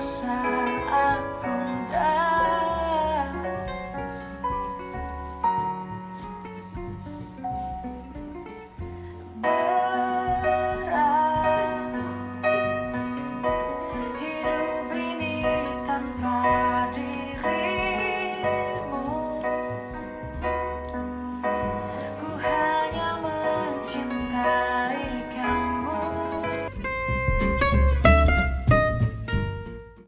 outside.